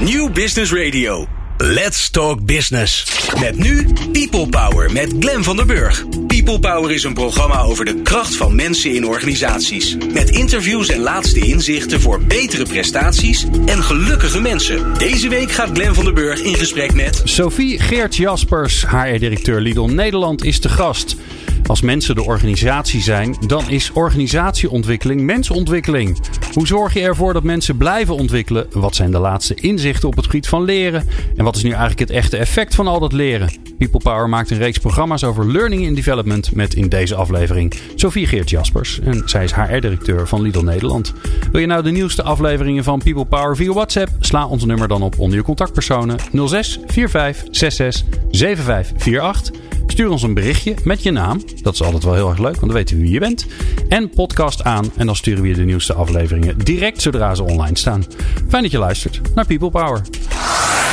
New Business Radio. Let's Talk Business. Met nu People Power met Glen van der Burg. People Power is een programma over de kracht van mensen in organisaties. Met interviews en laatste inzichten voor betere prestaties en gelukkige mensen. Deze week gaat Glen van der Burg in gesprek met... Sophie Geert Jaspers, HR-directeur Lidl Nederland, is te gast. Als mensen de organisatie zijn, dan is organisatieontwikkeling mensontwikkeling. Hoe zorg je ervoor dat mensen blijven ontwikkelen? Wat zijn de laatste inzichten op het gebied van leren? En wat is nu eigenlijk het echte effect van al dat leren? People Power maakt een reeks programma's over learning and development met in deze aflevering Sophie Geert Jaspers. En zij is HR-directeur van Lidl Nederland. Wil je nou de nieuwste afleveringen van People Power via WhatsApp? Sla ons nummer dan op onder je contactpersonen 06 45 66 7548. Stuur ons een berichtje met je naam. Dat is altijd wel heel erg leuk, want dan weten we wie je bent. En podcast aan en dan sturen we je de nieuwste afleveringen direct zodra ze online staan. Fijn dat je luistert naar People Power.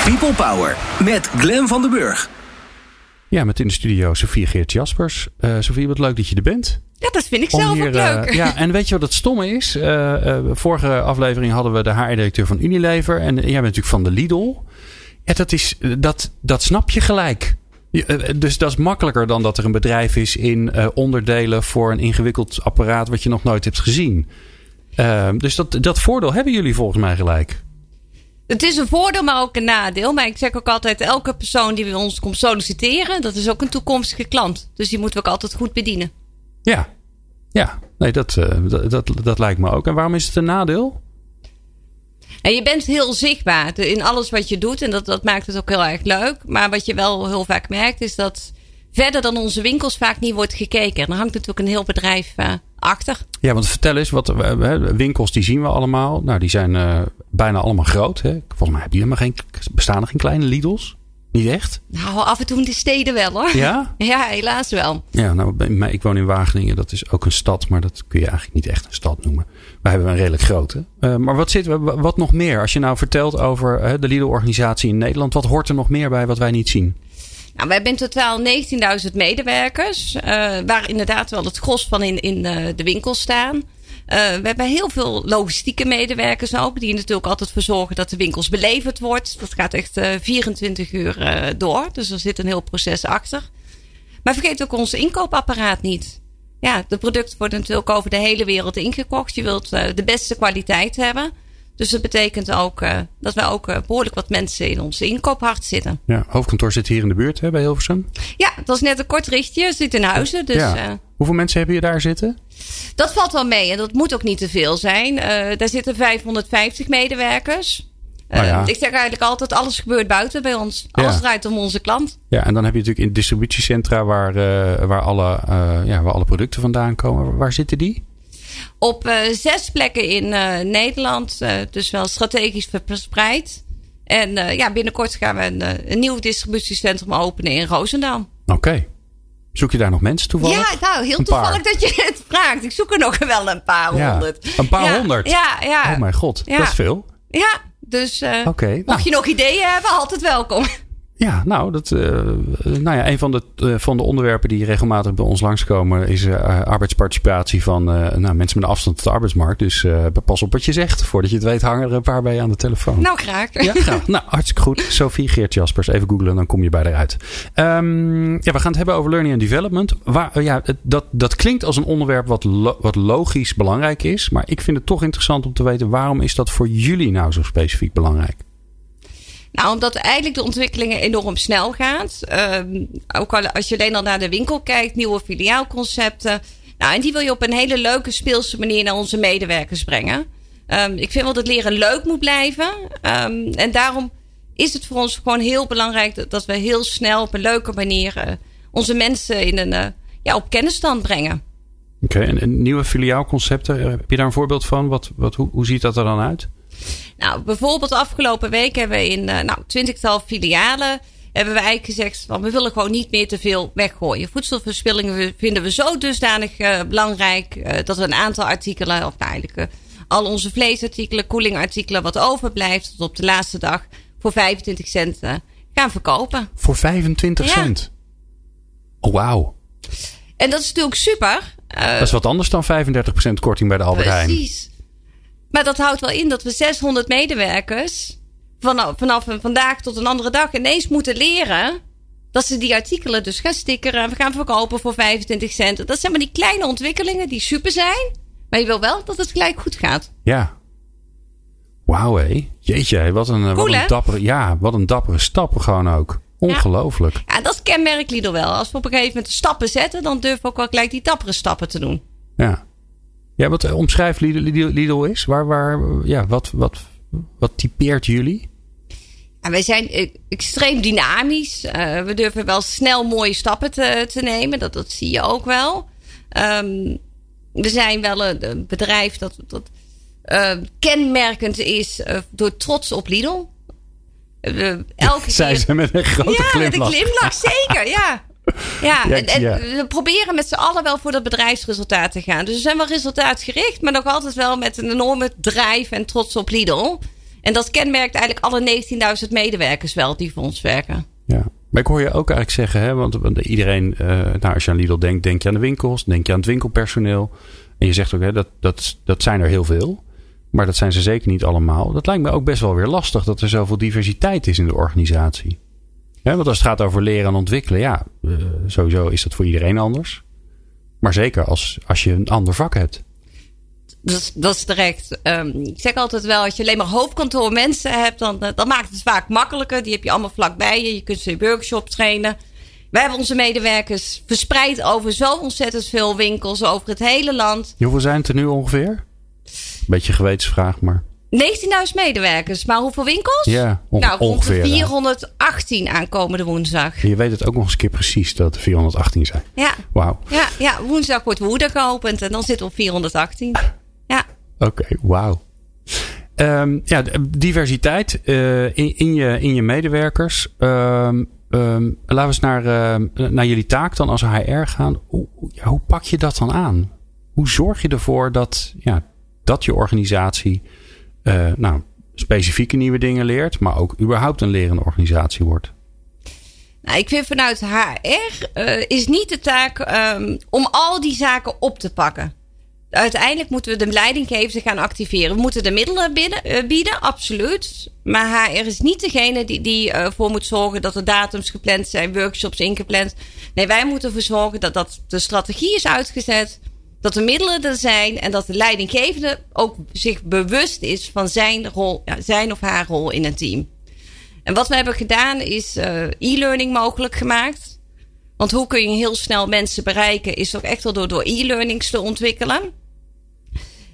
People Power met Glen van den Burg. Ja, met in de studio Sofie Geert Jaspers. Uh, Sofie, wat leuk dat je er bent. Ja, dat vind ik zelf hier, ook leuk. Uh, ja, en weet je wat het stomme is? Uh, vorige aflevering hadden we de HR-directeur van Unilever. En jij bent natuurlijk van de Lidl. Ja, dat, is, dat, dat snap je gelijk. Dus dat is makkelijker dan dat er een bedrijf is in onderdelen voor een ingewikkeld apparaat wat je nog nooit hebt gezien. dus dat, dat voordeel hebben jullie volgens mij gelijk. Het is een voordeel, maar ook een nadeel. Maar ik zeg ook altijd, elke persoon die bij ons komt solliciteren, dat is ook een toekomstige klant. Dus die moeten we ook altijd goed bedienen. Ja, ja. Nee, dat, dat, dat, dat lijkt me ook. En waarom is het een nadeel? En je bent heel zichtbaar in alles wat je doet. En dat, dat maakt het ook heel erg leuk. Maar wat je wel heel vaak merkt, is dat verder dan onze winkels vaak niet wordt gekeken. En dan hangt natuurlijk een heel bedrijf uh, achter. Ja, want vertel eens, wat, winkels die zien we allemaal. Nou, die zijn uh, bijna allemaal groot. Hè? Volgens mij heb je helemaal geen, bestaan er geen kleine Lidl's? Niet echt? Nou, af en toe in de steden wel hoor. Ja? Ja, helaas wel. Ja, nou, ik woon in Wageningen. Dat is ook een stad, maar dat kun je eigenlijk niet echt een stad noemen. Wij hebben een redelijk grote. Uh, maar wat, zit, wat nog meer? Als je nou vertelt over de Lidl-organisatie in Nederland. Wat hoort er nog meer bij wat wij niet zien? Nou, we hebben in totaal 19.000 medewerkers. Uh, waar inderdaad wel het gros van in, in de winkel staan. We hebben heel veel logistieke medewerkers ook. Die natuurlijk altijd voor zorgen dat de winkels beleverd wordt. Dat gaat echt uh, 24 uur door. Dus er zit een heel proces achter. Maar vergeet ook ons inkoopapparaat niet. Ja, de producten worden natuurlijk over de hele wereld ingekocht. Je wilt uh, de beste kwaliteit hebben. Dus dat betekent ook uh, dat wij ook uh, behoorlijk wat mensen in ons inkoophart zitten. Ja, hoofdkantoor zit hier in de buurt hè, bij Hilversum. Ja, dat is net een kort richtje. Zit in huizen. Dus, ja. Hoeveel mensen hebben je daar zitten? Dat valt wel mee en dat moet ook niet te veel zijn. daar zitten 550 medewerkers. Nou ja. Ik zeg eigenlijk altijd, alles gebeurt buiten bij ons. Alles ja. draait om onze klant. Ja, en dan heb je natuurlijk in distributiecentra waar, waar, alle, ja, waar alle producten vandaan komen. Waar zitten die? Op zes plekken in Nederland. Dus wel strategisch verspreid. En ja, binnenkort gaan we een, een, nieuw distributiecentrum openen in Roosendaal. Oké. Okay. Zoek je daar nog mensen toevallig? Ja, nou, heel een toevallig paar. dat je het vraagt. Ik zoek er nog wel een paar ja, honderd. Een paar honderd? Ja, ja. Oh mijn god, dat is veel. Ja, dus okay, mocht nou. je nog ideeën hebben, altijd welkom. Ja, nou, dat, uh, nou ja, een van de, uh, van de onderwerpen die regelmatig bij ons langskomen is uh, arbeidsparticipatie van nou, mensen met een afstand tot de arbeidsmarkt. Dus pas op wat je zegt. Voordat je het weet hangen er een paar bij je aan de telefoon. Nou, graag. Ja, graag. nou, hartstikke goed. Sophie Geert Jaspers, even googlen, dan kom je bij eruit. Um, ja, we gaan het hebben over learning and development. Waar, ja, dat, dat klinkt als een onderwerp wat, lo wat logisch belangrijk is. Maar ik vind het toch interessant om te weten waarom is dat voor jullie nou zo specifiek belangrijk? Nou, omdat eigenlijk de ontwikkelingen enorm snel gaat. Um, ook al als je alleen al naar de winkel kijkt, nieuwe filiaalconcepten. Nou, en die wil je op een hele leuke, speelse manier naar onze medewerkers brengen. Um, ik vind wel dat leren leuk moet blijven. Um, en daarom is het voor ons gewoon heel belangrijk dat, we heel snel op een leuke manier uh, onze mensen in een, uh, ja, op kennisstand brengen. Oké, en, nieuwe filiaalconcepten, heb je daar een voorbeeld van? Wat, wat, hoe, hoe ziet dat er dan uit? Nou, bijvoorbeeld afgelopen week hebben we in uh, nou, twintigtal filialen hebben we eigenlijk gezegd van we willen gewoon niet meer te veel weggooien. Voedselverspilling vinden we zo dusdanig uh, belangrijk uh, dat we een aantal artikelen, of nou eigenlijk al onze vleesartikelen, koelingartikelen, wat overblijft tot op de laatste dag voor 25 cent gaan verkopen. Voor 25 ja. cent? Oh, wauw. En dat is natuurlijk super. dat is wat anders dan 35% korting bij de Albert Heijn. Precies. Maar dat houdt wel in dat we 600 medewerkers vanaf, vandaag tot een andere dag ineens moeten leren dat ze die artikelen dus gaan stickeren. We gaan verkopen voor 25 cent. Dat zijn maar die kleine ontwikkelingen die super zijn. Maar je wil wel dat het gelijk goed gaat. Ja. Wauw hé. Jeetje, wat een, wat een dappere, ja, wat een dappere stappen gewoon ook. Ongelooflijk. Ja. dat kenmerkt Lidl wel. Als we op een gegeven moment stappen zetten, dan durven we ook wel gelijk die dappere stappen te doen. Ja. Ja, wat eh, omschrijft Lidl, Lidl, is? Waar, waar, ja, wat, wat, wat typeert jullie? Ja, wij zijn e-, extreem dynamisch. Uh, we durven wel snel mooie stappen te, te nemen. Dat, dat zie je ook wel. Um, we zijn wel een, bedrijf dat, dat uh, kenmerkend is uh, door trots op Lidl. Elke Zij keer... ze met een grote ja, glimlach. Ja, met een glimlach, zeker, ja. Ja, en, we proberen met z'n allen wel voor dat bedrijfsresultaat te gaan. Dus we zijn wel resultaatgericht, maar nog altijd wel met een enorme drive en trots op Lidl. En dat kenmerkt eigenlijk alle 19.000 medewerkers wel die voor ons werken. Ja, maar ik hoor je ook eigenlijk zeggen, hè, want, iedereen, uh, nou, als je aan Lidl denkt, denk je aan de winkels, denk je aan het winkelpersoneel. En je zegt ook, hè, dat, dat, dat zijn er heel veel. Maar dat zijn ze zeker niet allemaal. Dat lijkt me ook best wel weer lastig dat er zoveel diversiteit is in de organisatie. Ja, want als het gaat over leren en ontwikkelen, ja, uh, sowieso is dat voor iedereen anders. Maar zeker als, als je een ander vak hebt. Dat is, dat is direct. Um, ik zeg altijd wel, als je alleen maar hoofdkantoor mensen hebt, dan, eh, dan maakt het vaak makkelijker. Die heb je allemaal vlakbij je. Je kunt ze in workshop trainen. Wij hebben onze medewerkers verspreid over zo ontzettend veel winkels over het hele land. Hoeveel zijn het er nu ongeveer? Beetje gewetensvraag, maar. 19.000 medewerkers, maar hoeveel winkels? Ja, nou, ongeveer. 418 aankomende woensdag. Je weet het ook nog eens een keer precies dat er 418 zijn. Ja. Wauw. Ja, ja, woensdag wordt Woede geopend en dan zitten we op 418. Ja. Oké, wauw. Um, ja, diversiteit uh, in, in, je, in je medewerkers. Um, um, laten we eens naar, uh, naar jullie taak dan als HR gaan. Hoe, hoe pak je dat dan aan? Hoe zorg je ervoor dat, ja, dat je organisatie uh, nou, specifieke nieuwe dingen leert, maar ook überhaupt een lerende organisatie wordt? Nou, ik vind vanuit HR uh, is niet de taak um, om al die zaken op te pakken uiteindelijk moeten we de leidinggevende gaan activeren. We moeten de middelen bieden, uh, bieden absoluut. Maar HR is niet degene die, die ervoor uh, moet zorgen dat de datums gepland zijn, workshops ingepland. Nee, wij moeten ervoor zorgen dat, dat de strategie is uitgezet. Dat de middelen er zijn en dat de leidinggevende ook zich bewust is van zijn, rol, ja, zijn of haar rol in een team. En wat we hebben gedaan is uh, e-learning mogelijk gemaakt. Want hoe kun je heel snel mensen bereiken, is ook echt wel door, door e-learnings te ontwikkelen.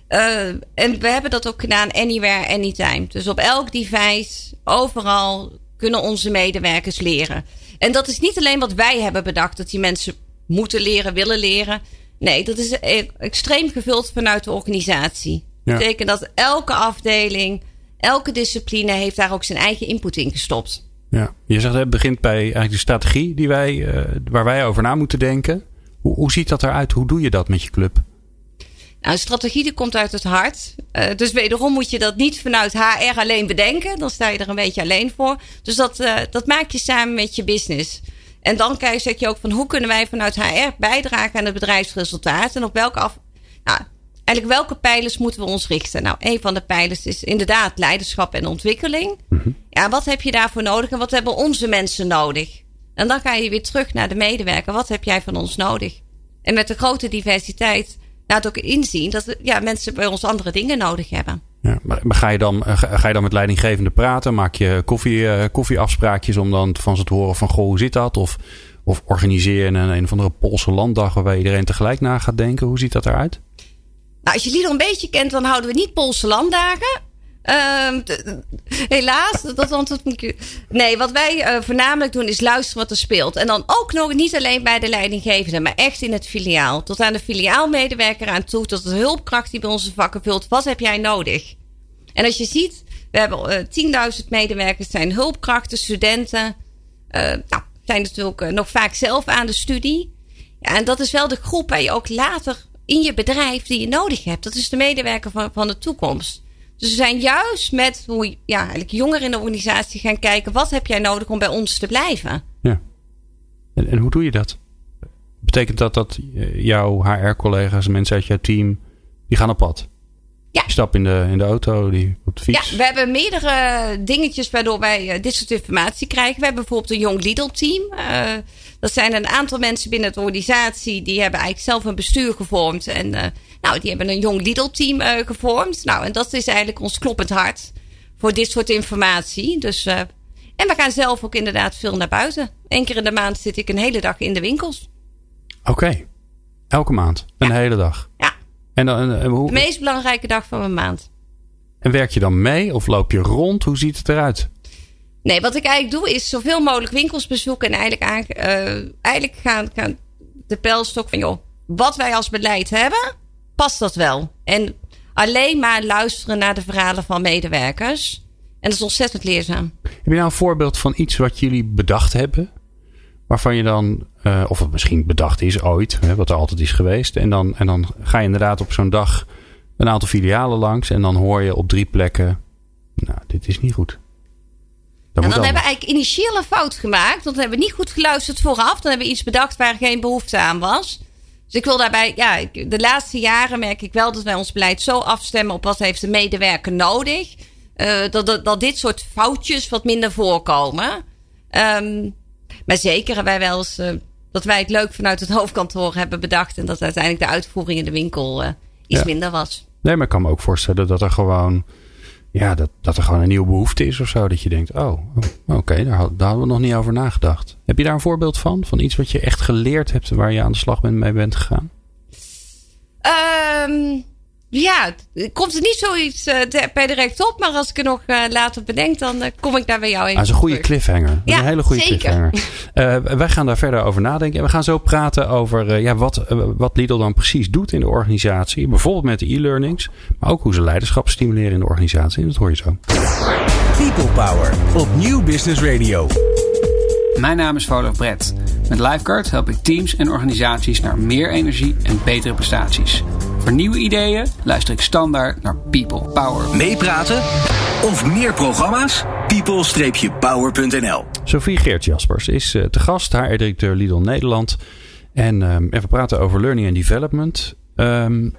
Uh, en we hebben dat ook gedaan anywhere, anytime. Dus op elk device, overal kunnen onze medewerkers leren. En dat is niet alleen wat wij hebben bedacht, dat die mensen moeten leren, willen leren. Nee, dat is e- extreem gevuld vanuit de organisatie. Dat betekent dat elke afdeling, elke discipline heeft daar ook zijn eigen input in gestopt. Ja, je zegt het begint bij eigenlijk de strategie die wij, uh, waar wij over na moeten denken. Hoe, hoe ziet dat eruit? Hoe doe je dat met je club? Nou, een strategie die komt uit het hart. Uh, dus wederom moet je dat niet vanuit HR alleen bedenken. Dan sta je er een beetje alleen voor. Dus dat, uh, dat maak je samen met je business. En dan kijk, zeg je ook van hoe kunnen wij vanuit HR bijdragen aan het bedrijfsresultaat. En op welke af. Nou, eigenlijk welke pijlers moeten we ons richten? Nou, een van de pijlers is inderdaad leiderschap en ontwikkeling. Mm -hmm. Ja, wat heb je daarvoor nodig en wat hebben onze mensen nodig? En dan ga je weer terug naar de medewerker. Wat heb jij van ons nodig? En met de grote diversiteit laat ook inzien dat ja, mensen bij ons andere dingen nodig hebben. Ja, maar, ga, je dan, eh, ga je dan met leidinggevende praten? Maak je koffie, uh, koffieafspraakjes om dan van ze te horen van goh, hoe zit dat? Of, of organiseer je een, een of andere Poolse landdag waarbij iedereen tegelijk na gaat denken? Hoe ziet dat eruit? Nou, als je Lidl een beetje kent, dan houden we niet Poolse landdagen. Uh, helaas, dat antwoord moet. Nee, wat wij uh, voornamelijk doen is luisteren wat er speelt. En dan ook nog niet alleen bij de leidinggevende, maar echt in het filiaal. Tot aan de filiaalmedewerker aan toe, tot de hulpkracht die bij onze vakken vult. Wat heb jij nodig? En als je ziet, we hebben uh, 10.000 medewerkers, zijn hulpkrachten, studenten. Uh, nou, zijn natuurlijk nog vaak zelf aan de studie. Ja, en dat is wel de groep waar je ook later in je bedrijf die je nodig hebt. Dat is de medewerker van, van de toekomst. Dus we zijn juist met hoe ja, eigenlijk jongeren in de organisatie gaan kijken. Wat heb jij nodig om bij ons te blijven? Ja. En, en hoe doe je dat? Betekent dat dat jouw HR-collega's, mensen uit jouw team, die gaan op pad? Ja. Je stapt in de, in de auto, die, op de fiets. Ja, we hebben meerdere dingetjes waardoor wij dit soort informatie krijgen. We hebben bijvoorbeeld een Young Lidl team. dat zijn een aantal mensen binnen de organisatie. Die hebben eigenlijk zelf een bestuur gevormd. En nou, die hebben een Young Lidl team gevormd. Nou, en dat is eigenlijk ons kloppend hart voor dit soort informatie. Dus en we gaan zelf ook inderdaad veel naar buiten. Eén keer in de maand zit ik een hele dag in de winkels. Oké. Elke maand? Een hele dag? Ja. En dan, en hoe... De meest belangrijke dag van mijn maand. En werk je dan mee of loop je rond? Hoe ziet het eruit? Nee, wat ik eigenlijk doe is zoveel mogelijk winkels bezoeken. En eigenlijk, aan, uh, eigenlijk gaan, gaan de pijlstok van joh, wat wij als beleid hebben, past dat wel? En alleen maar luisteren naar de verhalen van medewerkers. En dat is ontzettend leerzaam. Heb je nou een voorbeeld van iets wat jullie bedacht hebben? Waarvan je dan, uh, of het misschien bedacht is ooit, hè, wat er altijd is geweest. En dan, en dan ga je inderdaad op zo'n dag een aantal filialen langs. En dan hoor je op drie plekken, nou, dit is niet goed. en dan hebben we eigenlijk initieel een fout gemaakt. Want we hebben niet goed geluisterd vooraf. Dan hebben we iets bedacht waar geen behoefte aan was. Dus ik wil daarbij, ja, de laatste jaren merk ik wel dat wij ons beleid zo afstemmen op wat heeft de medewerker nodig uh, dat, dat, dat dit soort foutjes wat minder voorkomen. Um, maar zeker hebben wij wel eens uh, dat wij het leuk vanuit het hoofdkantoor hebben bedacht. En dat uiteindelijk de uitvoering in de winkel uh, iets ja. minder was. Nee, maar ik kan me ook voorstellen dat er gewoon. Ja, dat, dat er gewoon een nieuwe behoefte is of zo. Dat je denkt, oh, oké, okay, daar, daar hadden we nog niet over nagedacht. Heb je daar een voorbeeld van? Van iets wat je echt geleerd hebt waar je aan de slag mee bent gegaan? Um, ja, komt er niet zoiets uh, per direct op. Maar als ik er nog uh, later bedenk, dan uh, kom ik daar bij jou in. Dat is een goede cliffhanger. Ja, een hele goede zeker. cliffhanger. wij gaan daar verder over nadenken. En we gaan zo praten over ja, wat, wat Lidl dan precies doet in de organisatie. Bijvoorbeeld met de e-learnings. Maar ook hoe ze leiderschap stimuleren in de organisatie. En dat hoor je zo. People Power op Nieuw Business Radio. Mijn naam is Volof Brett. Met Lifeguard help ik teams en organisaties naar meer energie en betere prestaties. Voor nieuwe ideeën luister ik standaard naar People Power. Meepraten of meer programma's? people-power.nl Sophie Geert Jaspers is uh, te gast, haar directeur Lidl Nederland. En, um, en we praten over learning and development. Um,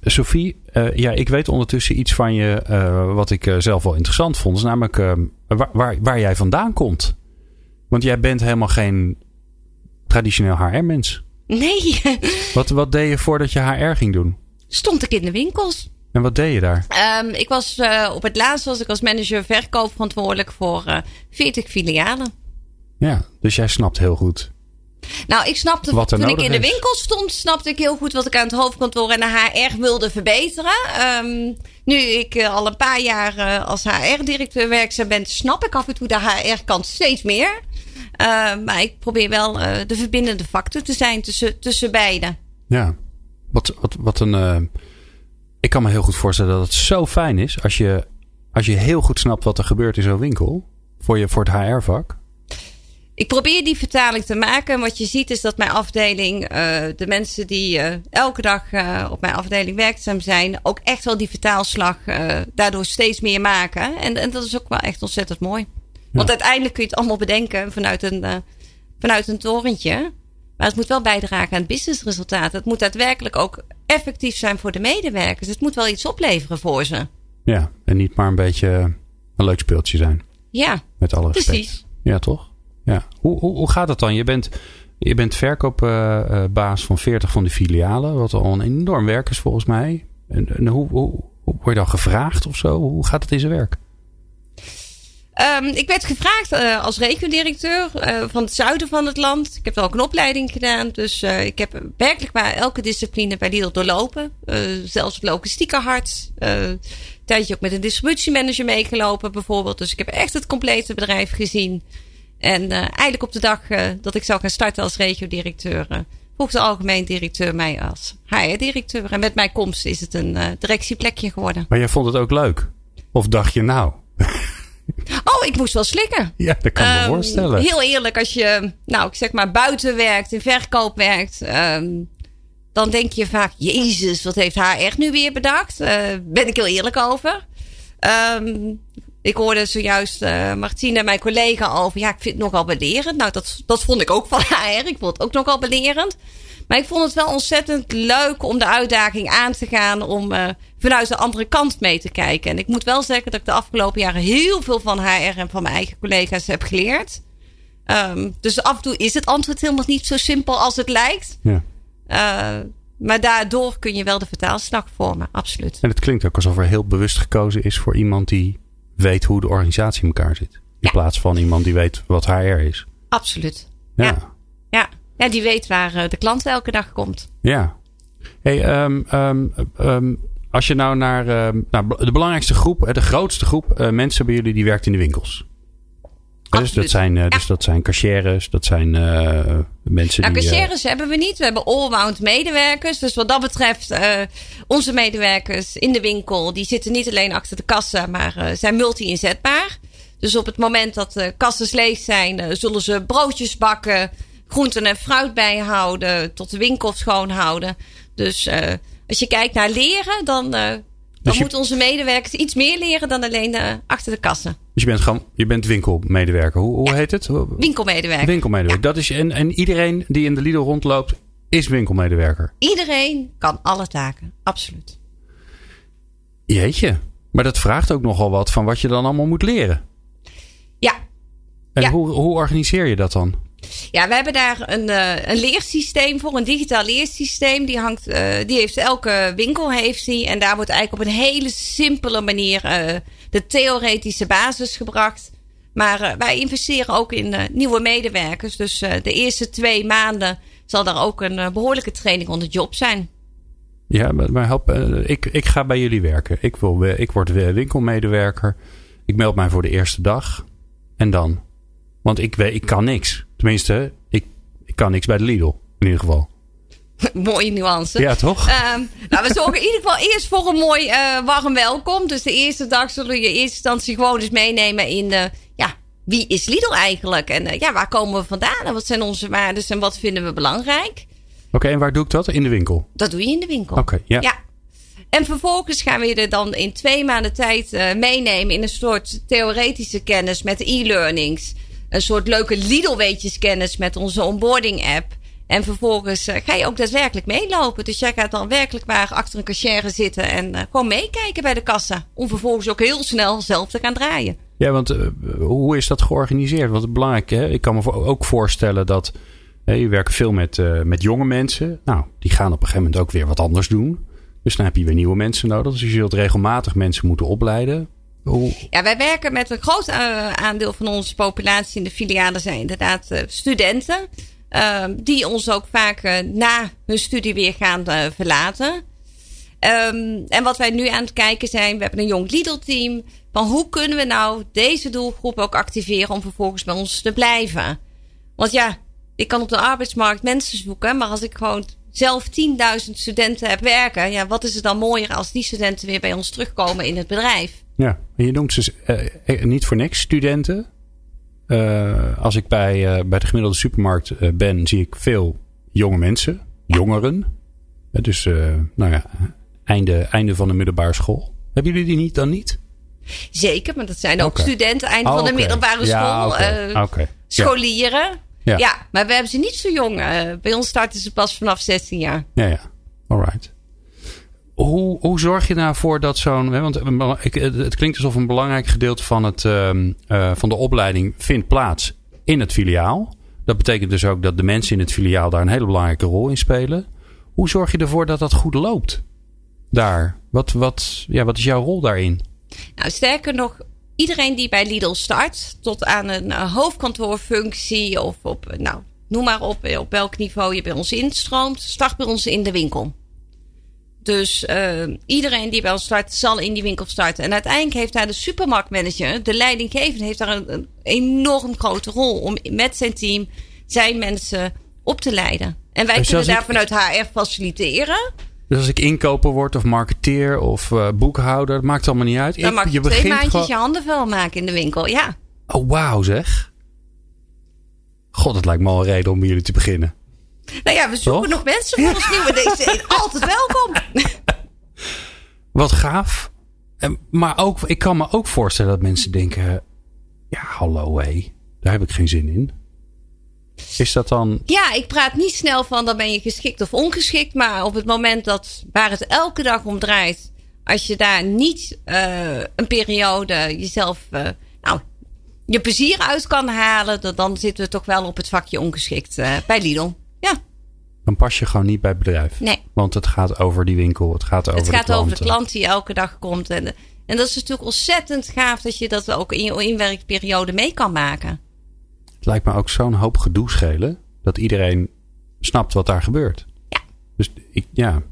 Sophie, uh, ja, ik weet ondertussen iets van je uh, wat ik zelf wel interessant vond. Is namelijk waar, waar, waar jij vandaan komt. Want jij bent helemaal geen traditioneel HR-mens. Nee. Wat, wat deed je voordat je HR ging doen? Stond ik in de winkels. En wat deed je daar? Um, ik was uh, op het laatst was ik als manager verkoop verantwoordelijk voor uh, eh, 40 filialen. Ja, dus jij snapt heel goed. Nou, ik snapte wat er toen ik in de winkel stond, snapte ik heel goed wat ik aan het hoofdkantoor en de HR wilde verbeteren. Um, nu ik uh, al een paar jaar als HR-directeur werkzaam ben, snap ik af en toe de HR-kant steeds meer. Uh, maar ik probeer wel de verbindende factor te zijn tussen, tussen beiden. Ja, wat, wat, wat een. Uh, ik kan me heel goed voorstellen dat het zo fijn is als je, als je heel goed snapt wat er gebeurt in zo'n winkel. Voor, je, voor het HR-vak. Ik probeer die vertaling te maken. En wat je ziet is dat mijn afdeling, de mensen die elke dag op mijn afdeling werkzaam zijn, ook echt wel die vertaalslag daardoor steeds meer maken. En, en dat is ook wel echt ontzettend mooi. Want uiteindelijk kun je het allemaal bedenken vanuit een, vanuit een torentje. Maar het moet wel bijdragen aan het businessresultaat. Het moet daadwerkelijk ook effectief zijn voor de medewerkers. Het moet wel iets opleveren voor ze. Ja, en niet maar een beetje een leuk speeltje zijn. Ja, met alle respect. precies. Ja, toch? Ja. Hoe, hoe, hoe gaat het dan? Je bent, je bent verkoopbaas van 40 van de filialen. Wat al een enorm werk is volgens mij. En, en hoe, hoe, hoe word je dan gevraagd of zo? Hoe gaat het in zijn werk? Um, ik werd gevraagd uh, als regio-directeur uh, van het zuiden van het land. Ik heb wel ook een opleiding gedaan. Dus uh, ik heb werkelijk maar elke discipline bij Lidl doorlopen. zelfs het logistieke hart. een tijdje ook met een distributiemanager meegelopen bijvoorbeeld. Dus ik heb echt het complete bedrijf gezien. En eigenlijk op de dag dat ik zou gaan starten als regio-directeur... vroeg de algemeen directeur mij als HR-directeur. En met mijn komst is het een directieplekje geworden. Maar jij vond het ook leuk? Of dacht je nou... Oh, ik moest wel slikken. Ja, dat kan ik me um, voorstellen. Heel eerlijk, als je, nou, ik zeg maar buiten werkt, in verkoop werkt, um, dan denk je vaak, Jezus, wat heeft haar echt nu weer bedacht? Uh, ben ik heel eerlijk over. Um, Ik hoorde zojuist uh, Martina, mijn collega, over. Ja, ik vind het nogal belerend. Nou, dat, dat vond ik ook van haar. Ik vond het ook nogal belerend. Maar ik vond het wel ontzettend leuk om de uitdaging aan te gaan. Om uh, vanuit de andere kant mee te kijken. En ik moet wel zeggen dat ik de afgelopen jaren heel veel van HR en van mijn eigen collega's heb geleerd. Um, dus af en toe is het antwoord helemaal niet zo simpel als het lijkt. Ja. Uh, maar daardoor kun je wel de vertaalslag vormen, absoluut. En het klinkt ook alsof er heel bewust gekozen is voor iemand die weet hoe de organisatie in elkaar zit. In plaats van iemand die weet wat HR is. Absoluut. Ja. ja. ja. Ja, die weet waar eh, de klant elke dag komt. Ja. Hey, um, um, um, als je nou naar, naar de belangrijkste groep, de grootste groep uh, mensen bij jullie die werkt in de winkels. Dus dat, zijn, uh, dus dat zijn cashiers, dat zijn uh, mensen nou, die... Cashiers hebben we niet. We hebben allround medewerkers. Dus wat dat betreft, uh, onze medewerkers in de winkel... die zitten niet alleen achter de kassa, maar zijn multi-inzetbaar. Dus op het moment dat de kassen leeg zijn... zullen ze broodjes bakken, groenten en fruit bijhouden... tot de winkel schoonhouden. Dus als je kijkt naar leren, dan... Dan dus moeten onze medewerkers iets meer leren dan alleen achter de kassen. Dus je bent gewoon, je bent winkelmedewerker. Hoe, hoe heet het? Winkelmedewerker. Winkelmedewerker. Dat is, en, en iedereen die in de Lidl rondloopt, is winkelmedewerker. Iedereen kan alle taken, absoluut. Jeetje. Maar dat vraagt ook nogal wat van wat je dan allemaal moet leren. Ja. En Hoe, hoe organiseer je dat dan? Ja, we hebben daar een, uh, een leersysteem voor, een digitaal leersysteem. Die, hangt, uh, die heeft elke winkel heeft die. En daar wordt eigenlijk op een hele simpele manier uh, de theoretische basis gebracht. Maar wij investeren ook in nieuwe medewerkers. Dus de eerste twee maanden zal daar ook een behoorlijke training on the job zijn. Ja, maar help, ik, ik ga bij jullie werken. Ik, wil, ik word winkelmedewerker. Ik meld mij voor de eerste dag. En dan? Want ik, ik kan niks. Tenminste, ik, ik kan niks bij de Lidl. In ieder geval. Mooie nuance. Ja, toch? Um, nou, we zorgen in ieder geval eerst voor een mooi uh, warm welkom. Dus de eerste dag zullen je in eerste instantie gewoon eens meenemen in... Uh, ja, wie is Lidl eigenlijk? En uh, ja, waar komen we vandaan? En wat zijn onze waarden en wat vinden we belangrijk? Oké, en waar doe ik dat? In de winkel? Dat doe je in de winkel. Oké, ja. ja. En vervolgens gaan we je dan in twee maanden tijd meenemen in een soort theoretische kennis met e-learnings een soort leuke Lidl-weetjes kennis met onze onboarding app. En vervolgens uh, ga je ook daadwerkelijk meelopen. Dus jij gaat dan werkelijk waar achter een cashier zitten en uh, gewoon meekijken bij de kassa. Om vervolgens ook heel snel zelf te gaan draaien. Ja, want uh, hoe is dat georganiseerd? Want het belangrijk, hè? ik kan me ook voorstellen dat je werkt veel met, met jonge mensen. Nou, die gaan op een gegeven moment ook weer wat anders doen. Dus dan heb je weer nieuwe mensen nodig. Dus je zult regelmatig mensen moeten opleiden. Ja, wij werken met een groot uh, aandeel van onze populatie in de filialen zijn inderdaad uh, studenten. Uh, die ons ook vaak uh, na hun studie weer gaan verlaten. Um, en wat wij nu aan het kijken zijn, we hebben een jong Lidl team. Van hoe kunnen we nou deze doelgroep ook activeren om vervolgens bij ons te blijven? Want ja, ik kan op de arbeidsmarkt mensen zoeken, maar als ik gewoon zelf 10.000 studenten heb werken, ja, wat is het dan mooier als die studenten weer bij ons terugkomen in het bedrijf? Ja, je noemt ze uh, niet voor niks studenten. Uh, als ik bij, uh, bij de gemiddelde supermarkt ben, zie ik veel jonge mensen, jongeren. dus, nou ja, einde, einde van de middelbare school. Hebben jullie die niet dan niet? Zeker, maar dat zijn ook okay. studenten, einde oh, van de middelbare ja, school. Okay. Scholieren. Ja. ja. maar we hebben ze niet zo jong. bij ons starten ze pas vanaf 16 jaar. Ja, ja. Alright. Hoe, zorg je nou voor dat zo'n. Want het klinkt alsof een belangrijk gedeelte van, het, uh, van de opleiding vindt plaats in het filiaal. Dat betekent dus ook dat de mensen in het filiaal daar een hele belangrijke rol in spelen. Hoe zorg je ervoor dat dat goed loopt? Daar. Wat, wat, ja, wat is jouw rol daarin? Nou, sterker nog, iedereen die bij Lidl start, tot aan een uh, hoofdkantoorfunctie of op, nou, noem maar op, op welk niveau je bij ons instroomt, start bij ons in de winkel. Dus uh, iedereen die bij ons start, zal in die winkel starten. En uiteindelijk heeft daar de supermarktmanager, de leidinggevende, heeft daar een, een, enorm grote rol om met zijn team zijn mensen op te leiden. En wij dus kunnen daar vanuit HR faciliteren. Dus als ik inkoper word of marketeer of uh, boekhouder, dat maakt allemaal niet uit. Dan mag je, je twee maandjes gewoon... je handen vuil maken in de winkel, ja. Oh, wauw zeg. God, het lijkt me al een reden om bij jullie te beginnen. Nou ja, we zoeken nog mensen voor ons nieuwe DC. Altijd welkom. Wat gaaf. En, maar ook, ik kan me ook voorstellen dat mensen denken: ja, hallo hé, daar heb ik geen zin in. Is dat dan. Ja, ik praat niet snel van dan ben je geschikt of ongeschikt. Maar op het moment dat waar het elke dag om draait. Als je daar niet uh, een periode jezelf. Uh, nou, je plezier uit kan halen. Dan, dan zitten we toch wel op het vakje ongeschikt uh, bij Lidl. Ja. Dan pas je gewoon niet bij het bedrijf. Nee. Want het gaat over die winkel. Het gaat over het de gaat klanten. over de klant die elke dag komt. En, en dat is natuurlijk ontzettend gaaf dat je dat ook in je inwerkperiode mee kan maken. Het lijkt me ook zo'n hoop gedoe schelen. Dat iedereen snapt wat daar gebeurt. Ja. Dus ik, ja, ik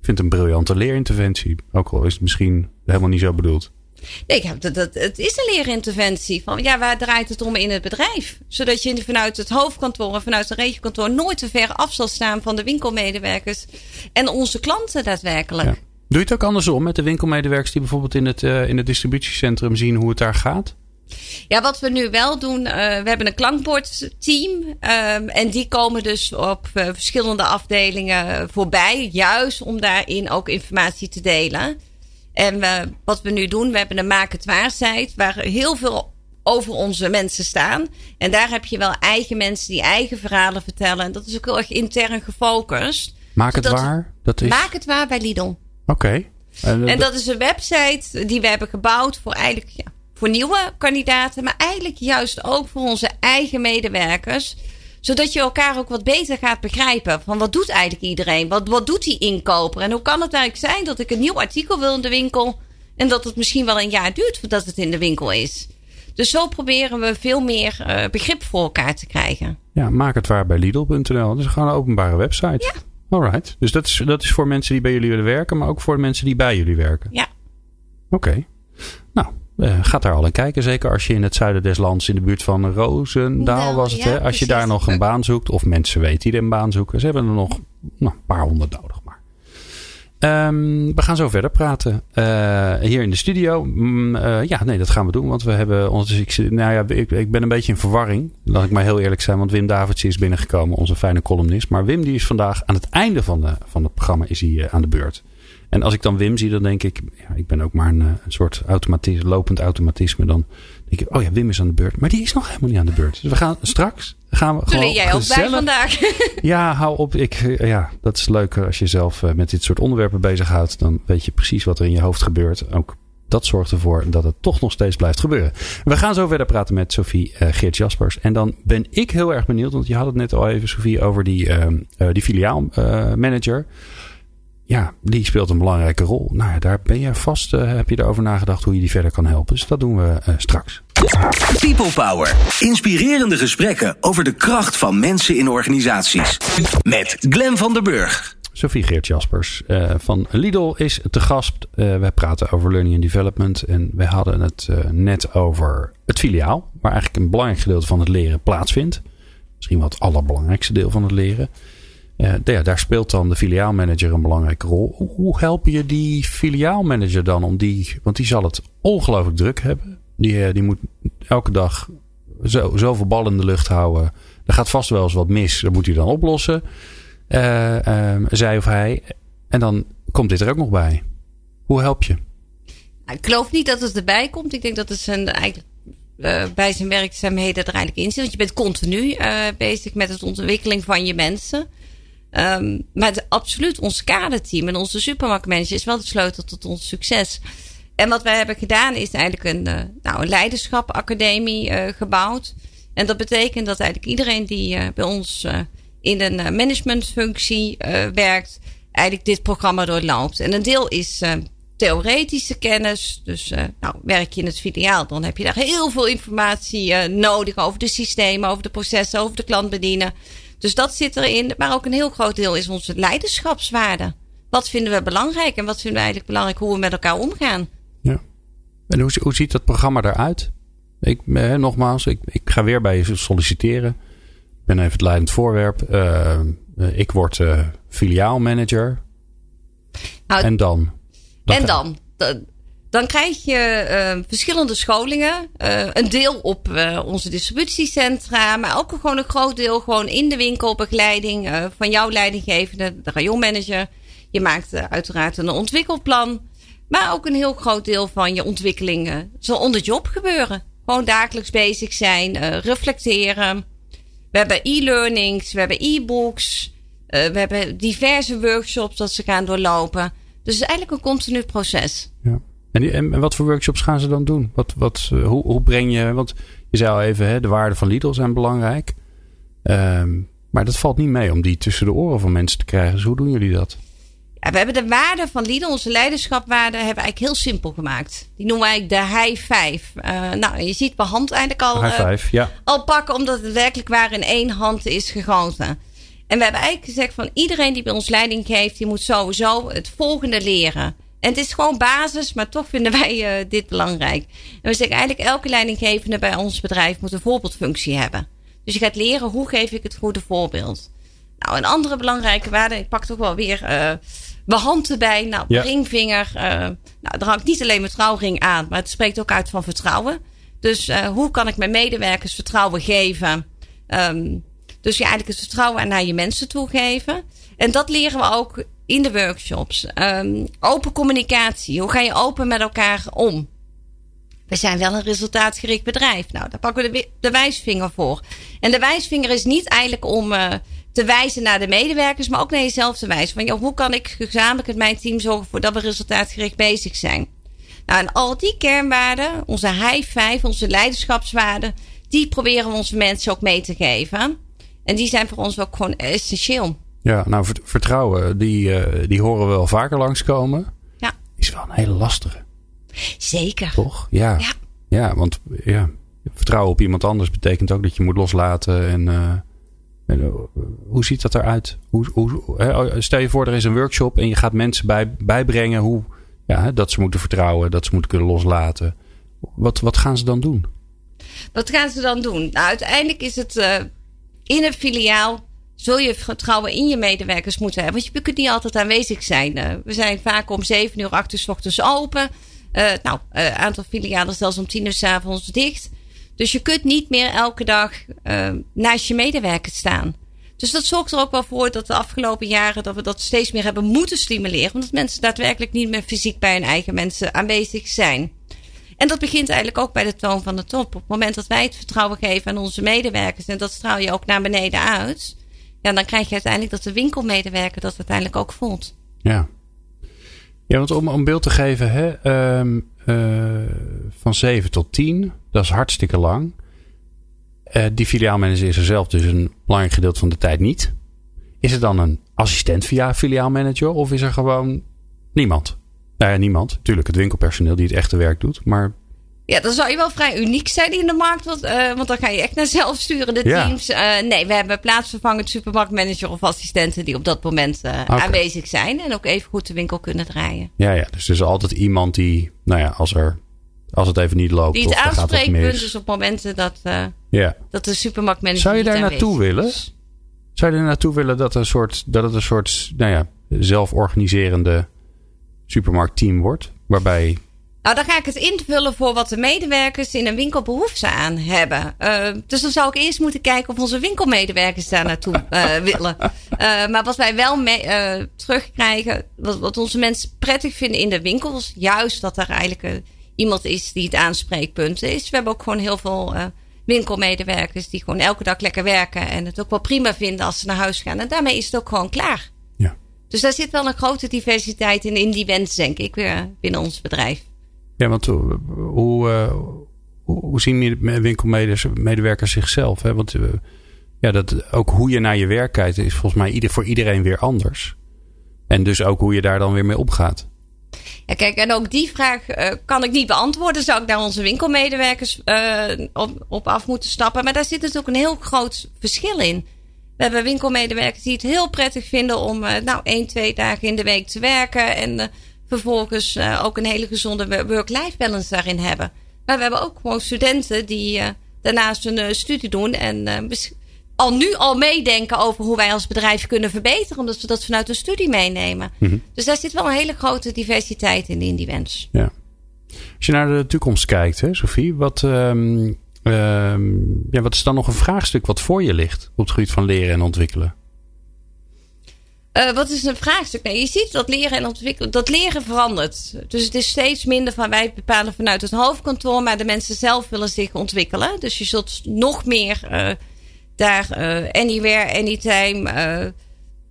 vind het een briljante leerinterventie. Ook al is het misschien helemaal niet zo bedoeld. Nee, dat, dat, het is een leerinterventie. Van, ja, waar draait het om in het bedrijf? Zodat je vanuit het hoofdkantoor en vanuit het regiokantoor nooit te ver af zal staan van de winkelmedewerkers en onze klanten daadwerkelijk. Ja. Doe je het ook andersom met de winkelmedewerkers die bijvoorbeeld in het, uh, in het distributiecentrum zien hoe het daar gaat? Ja, wat we nu wel doen, uh, we hebben een klankbordteam. Um, en die komen dus op uh, verschillende afdelingen voorbij. Juist om daarin ook informatie te delen. En we, wat we nu doen, we hebben een Maak het Waar site. Waar heel veel over onze mensen staan. En daar heb je wel eigen mensen die eigen verhalen vertellen. En dat is ook heel erg intern gefocust. Maak het waar? Dat is... Maak het waar bij Lidl. Oké. Okay. En, en dat is een website die we hebben gebouwd voor eigenlijk ja, voor nieuwe kandidaten, maar eigenlijk juist ook voor onze eigen medewerkers. Zodat je elkaar ook wat beter gaat begrijpen. Van wat doet eigenlijk iedereen? Wat, wat doet die inkoper? En hoe kan het eigenlijk zijn dat ik een nieuw artikel wil in de winkel. En dat het misschien wel een jaar duurt voordat het in de winkel is. Dus zo proberen we veel meer uh, begrip voor elkaar te krijgen. Ja, maak het waar bij Lidl.nl. Dat is gewoon een openbare website. Ja. Alright. Dus dat is, dat is voor mensen die bij jullie willen werken, maar ook voor de mensen die bij jullie werken. Ja. Oké. Okay. Uh, gaat daar al in kijken. Zeker als je in het zuiden des lands, in de buurt van Roosendaal nou, was het. Ja, hè? Als precies. je daar nog een baan zoekt, of mensen weten die er een baan zoeken. Ze hebben er nog nou, een paar honderd nodig. Maar. Um, we gaan zo verder praten. Uh, hier in de studio. Mm, uh, ja, nee, dat gaan we doen. Want we hebben ons. Ik, nou ja, ik, ik, ben een beetje in verwarring. Laat ik maar heel eerlijk zijn. Want Wim Davids is binnengekomen, onze fijne columnist. Maar Wim die is vandaag aan het einde van, de, van het programma is hij, aan de beurt. En als ik dan Wim zie, dan denk ik, ja, ik ben ook maar een, een soort automatisme, lopend automatisme. Dan denk ik, oh ja, Wim is aan de beurt. Maar die is nog helemaal niet aan de beurt. Dus we gaan straks, gaan we Toen gewoon jij ook bij vandaag. ja, hou op. Ik, ja, dat is leuk als je zelf met dit soort onderwerpen bezighoudt. Dan weet je precies wat er in je hoofd gebeurt. Ook dat zorgt ervoor dat het toch nog steeds blijft gebeuren. We gaan zo verder praten met Sophie uh, Geert Jaspers. En dan ben ik heel erg benieuwd, want je had het net al even, Sophie, over die, uh, uh, die filiaalmanager ja, die speelt een belangrijke rol. Nou daar ben je vast, uh, heb je erover nagedacht hoe je die verder kan helpen. Dus dat doen we uh, straks. People Power. Inspirerende gesprekken over de kracht van mensen in organisaties. Met Glen van der Burg. Sophie Geert Jaspers uh, van Lidl is te gast. wij praten over learning and development. En we hadden het net over het filiaal. Waar eigenlijk een belangrijk gedeelte van het leren plaatsvindt. Misschien wel het allerbelangrijkste deel van het leren. Ja, daar speelt dan de filiaalmanager een belangrijke rol. Hoe help je die filiaalmanager dan om die, want die zal het ongelooflijk druk hebben. Die, uh, die moet elke dag zo, zoveel bal in de lucht houden. Er gaat vast wel eens wat mis. Dat moet hij dan oplossen. Uh, zij of hij. En dan komt dit er ook nog bij. Hoe help je? Nou, ik geloof niet dat het erbij komt. Ik denk dat het zijn eigenlijk bij zijn werkzaamheden er eigenlijk in zit. Want je bent continu bezig met de ontwikkeling van je mensen. Um, maar absoluut, ons kaderteam en onze supermarktmanager is wel de sleutel tot ons succes. En wat wij hebben gedaan is eigenlijk een, uh, nou, een leiderschapacademie uh, gebouwd. En dat betekent dat eigenlijk iedereen die uh, bij ons in een managementfunctie werkt, eigenlijk dit programma doorloopt. En een deel is theoretische kennis. Dus nou, werk je in het filiaal, dan heb je daar heel veel informatie nodig over de systemen, over de processen, over de klant bedienen. Dus dat zit erin. Maar ook een heel groot deel is onze leiderschapswaarde. Wat vinden we belangrijk en wat vinden we eigenlijk belangrijk hoe we met elkaar omgaan? Ja. En hoe, hoe ziet dat programma eruit? Ik, eh, nogmaals, ik, ik ga weer bij je solliciteren. Ik ben even het leidend voorwerp. Uh, ik word uh, filiaalmanager. Nou, en dan? dan en dan? Dan krijg je uh, verschillende scholingen. Uh, een deel op uh, onze distributiecentra, maar ook gewoon een groot deel gewoon in de winkel, begeleiding van jouw leidinggevende, de rayonmanager. Je maakt uiteraard een ontwikkelplan. Maar ook een heel groot deel van je ontwikkelingen zal onder job gebeuren. Gewoon dagelijks bezig zijn, reflecteren. We hebben e-learnings, we hebben e-books. We hebben diverse workshops dat ze gaan doorlopen. Dus het is eigenlijk een continu proces. Ja. En, en, wat voor workshops gaan ze dan doen? Wat, wat, uh, hoe, hoe breng je. Want je zei al even, hè, de waarden van Lidl zijn belangrijk. Um, maar dat valt niet mee om die tussen de oren van mensen te krijgen. Dus hoe doen jullie dat? Ja, we hebben de waarden van Lidl, onze leiderschapwaarden, hebben we eigenlijk heel simpel gemaakt. Die noemen wij de high five. Uh, nou, je ziet per hand eigenlijk al, high five, ja. al pakken, omdat het werkelijk waar in één hand is gegoten. En we hebben eigenlijk gezegd van iedereen die bij ons leiding geeft, die moet sowieso het volgende leren. En het is gewoon basis, maar toch vinden wij uh, dit belangrijk. En we zeggen eigenlijk elke leidinggevende bij ons bedrijf moet een voorbeeldfunctie hebben. Dus je gaat leren hoe geef ik het goede voorbeeld. Nou, een andere belangrijke waarde, ik pak toch wel weer uh, mijn hand erbij. Nou, ja. ringvinger. Uh, nou, er hangt niet alleen mijn trouwring aan, maar het spreekt ook uit van vertrouwen. Dus hoe kan ik mijn medewerkers vertrouwen geven? Um, dus je eigenlijk het vertrouwen naar je mensen toegeven. En dat leren we ook in de workshops. Um, open communicatie. Hoe ga je open met elkaar om? We zijn wel een resultaatgericht bedrijf. Nou, daar pakken we de, de wijsvinger voor. En de wijsvinger is niet eigenlijk om uh, te wijzen naar de medewerkers, maar ook naar jezelf te wijzen. Van, joh, hoe kan ik gezamenlijk met mijn team zorgen voor dat we resultaatgericht bezig zijn? Nou, en al die kernwaarden, onze high five, onze leiderschapswaarden, die proberen we onze mensen ook mee te geven. En die zijn voor ons ook gewoon essentieel. Ja, nou, vertrouwen, die, uh, die horen we wel vaker langskomen. Ja. Is wel een hele lastige. Zeker. Toch? Ja. Ja, ja want ja, vertrouwen op iemand anders betekent ook dat je moet loslaten. En, uh, en uh, hoe ziet dat eruit? Hoe, hoe, hè, stel je voor, er is een workshop en je gaat mensen bij, bijbrengen hoe, ja, dat ze moeten vertrouwen, dat ze moeten kunnen loslaten. Wat, wat gaan ze dan doen? Wat gaan ze dan doen? Nou, uiteindelijk is het uh, in een filiaal zul je vertrouwen in je medewerkers moeten hebben. Want je kunt niet altijd aanwezig zijn. we zijn vaak om zeven uur, acht uur s ochtends open. Uh, nou, een uh, aantal filialen zelfs om tien uur s avonds dicht. Dus je kunt niet meer elke dag uh, naast je medewerkers staan. Dus dat zorgt er ook wel voor dat de afgelopen jaren dat we dat steeds meer hebben moeten stimuleren. Omdat mensen daadwerkelijk niet meer fysiek bij hun eigen mensen aanwezig zijn. En dat begint eigenlijk ook bij de toon van de top. Op het moment dat wij het vertrouwen geven aan onze medewerkers, en dat straal je ook naar beneden uit, ja, dan krijg je uiteindelijk dat de winkelmedewerker dat uiteindelijk ook voelt. Ja, ja, want om een beeld te geven, hè, um, uh, van 7 tot 10, dat is hartstikke lang. Uh, die filiaalmanager is er zelf dus een belangrijk gedeelte van de tijd niet. Is er dan een assistent via filiaalmanager of is er gewoon niemand? Nou ja, niemand. Tuurlijk het winkelpersoneel die het echte werk doet. Maar ja, dan zou je wel vrij uniek zijn in de markt. Want, uh, want dan ga je echt naar zelfsturende Ja. teams. Uh, nee, we hebben plaatsvervangend supermarktmanager of assistenten die op dat moment uh, Oké. aanwezig zijn. En ook even goed de winkel kunnen draaien. ja, ja, dus er is altijd iemand die, nou ja, als, er, als het even niet loopt Die het aanspreekpunt is op momenten dat, Ja. dat de supermarktmanager Zou je daar naartoe willen? Zou je er naartoe willen dat, een soort, dat het een soort, nou ja, zelforganiserende supermarktteam wordt? Waarbij, Nou, dan ga ik het invullen voor wat de medewerkers in een winkel behoefte aan hebben. Uh, dus dan zou ik eerst moeten kijken of onze winkelmedewerkers daar naartoe uh, willen. Uh, maar wat wij wel mee, terugkrijgen, wat, wat onze mensen prettig vinden in de winkels, juist dat er eigenlijk iemand is die het aanspreekpunt is. We hebben ook gewoon heel veel winkelmedewerkers die gewoon elke dag lekker werken en het ook wel prima vinden als ze naar huis gaan. En daarmee is het ook gewoon klaar. ja. Dus daar zit wel een grote diversiteit in, in die wens, denk ik, weer binnen ons bedrijf. Ja, want uh, hoe, uh, hoe, zien winkelmedewerkers zichzelf? Hè? Want uh, ja, dat, ook hoe je naar je werk kijkt is volgens mij ieder, voor iedereen weer anders. En dus ook hoe je daar dan weer mee opgaat. Ja, kijk, en ook die vraag kan ik niet beantwoorden. Zou ik daar onze winkelmedewerkers op, op af moeten stappen? Maar daar zit natuurlijk een heel groot verschil in. We hebben winkelmedewerkers die het heel prettig vinden om nou één, twee dagen in de week te werken. En vervolgens uh, ook een hele gezonde work-life balance daarin hebben. Maar we hebben ook gewoon studenten die uh, daarnaast een uh, studie doen en al nu al meedenken over hoe wij als bedrijf kunnen verbeteren, omdat we dat vanuit een studie meenemen. Mm-hmm. Dus daar zit wel een hele grote diversiteit in, in die wens. Ja. Als je naar de toekomst kijkt, hè, Sophie, wat, um, um, ja, wat is dan nog een vraagstuk wat voor je ligt op het gebied van leren en ontwikkelen? Uh, wat is een vraagstuk? Je ziet dat leren en ontwikkelen, dat leren verandert. Dus het is steeds minder van wij bepalen vanuit het hoofdkantoor, maar de mensen zelf willen zich ontwikkelen. Dus je zult nog meer uh, daar uh, anywhere, anytime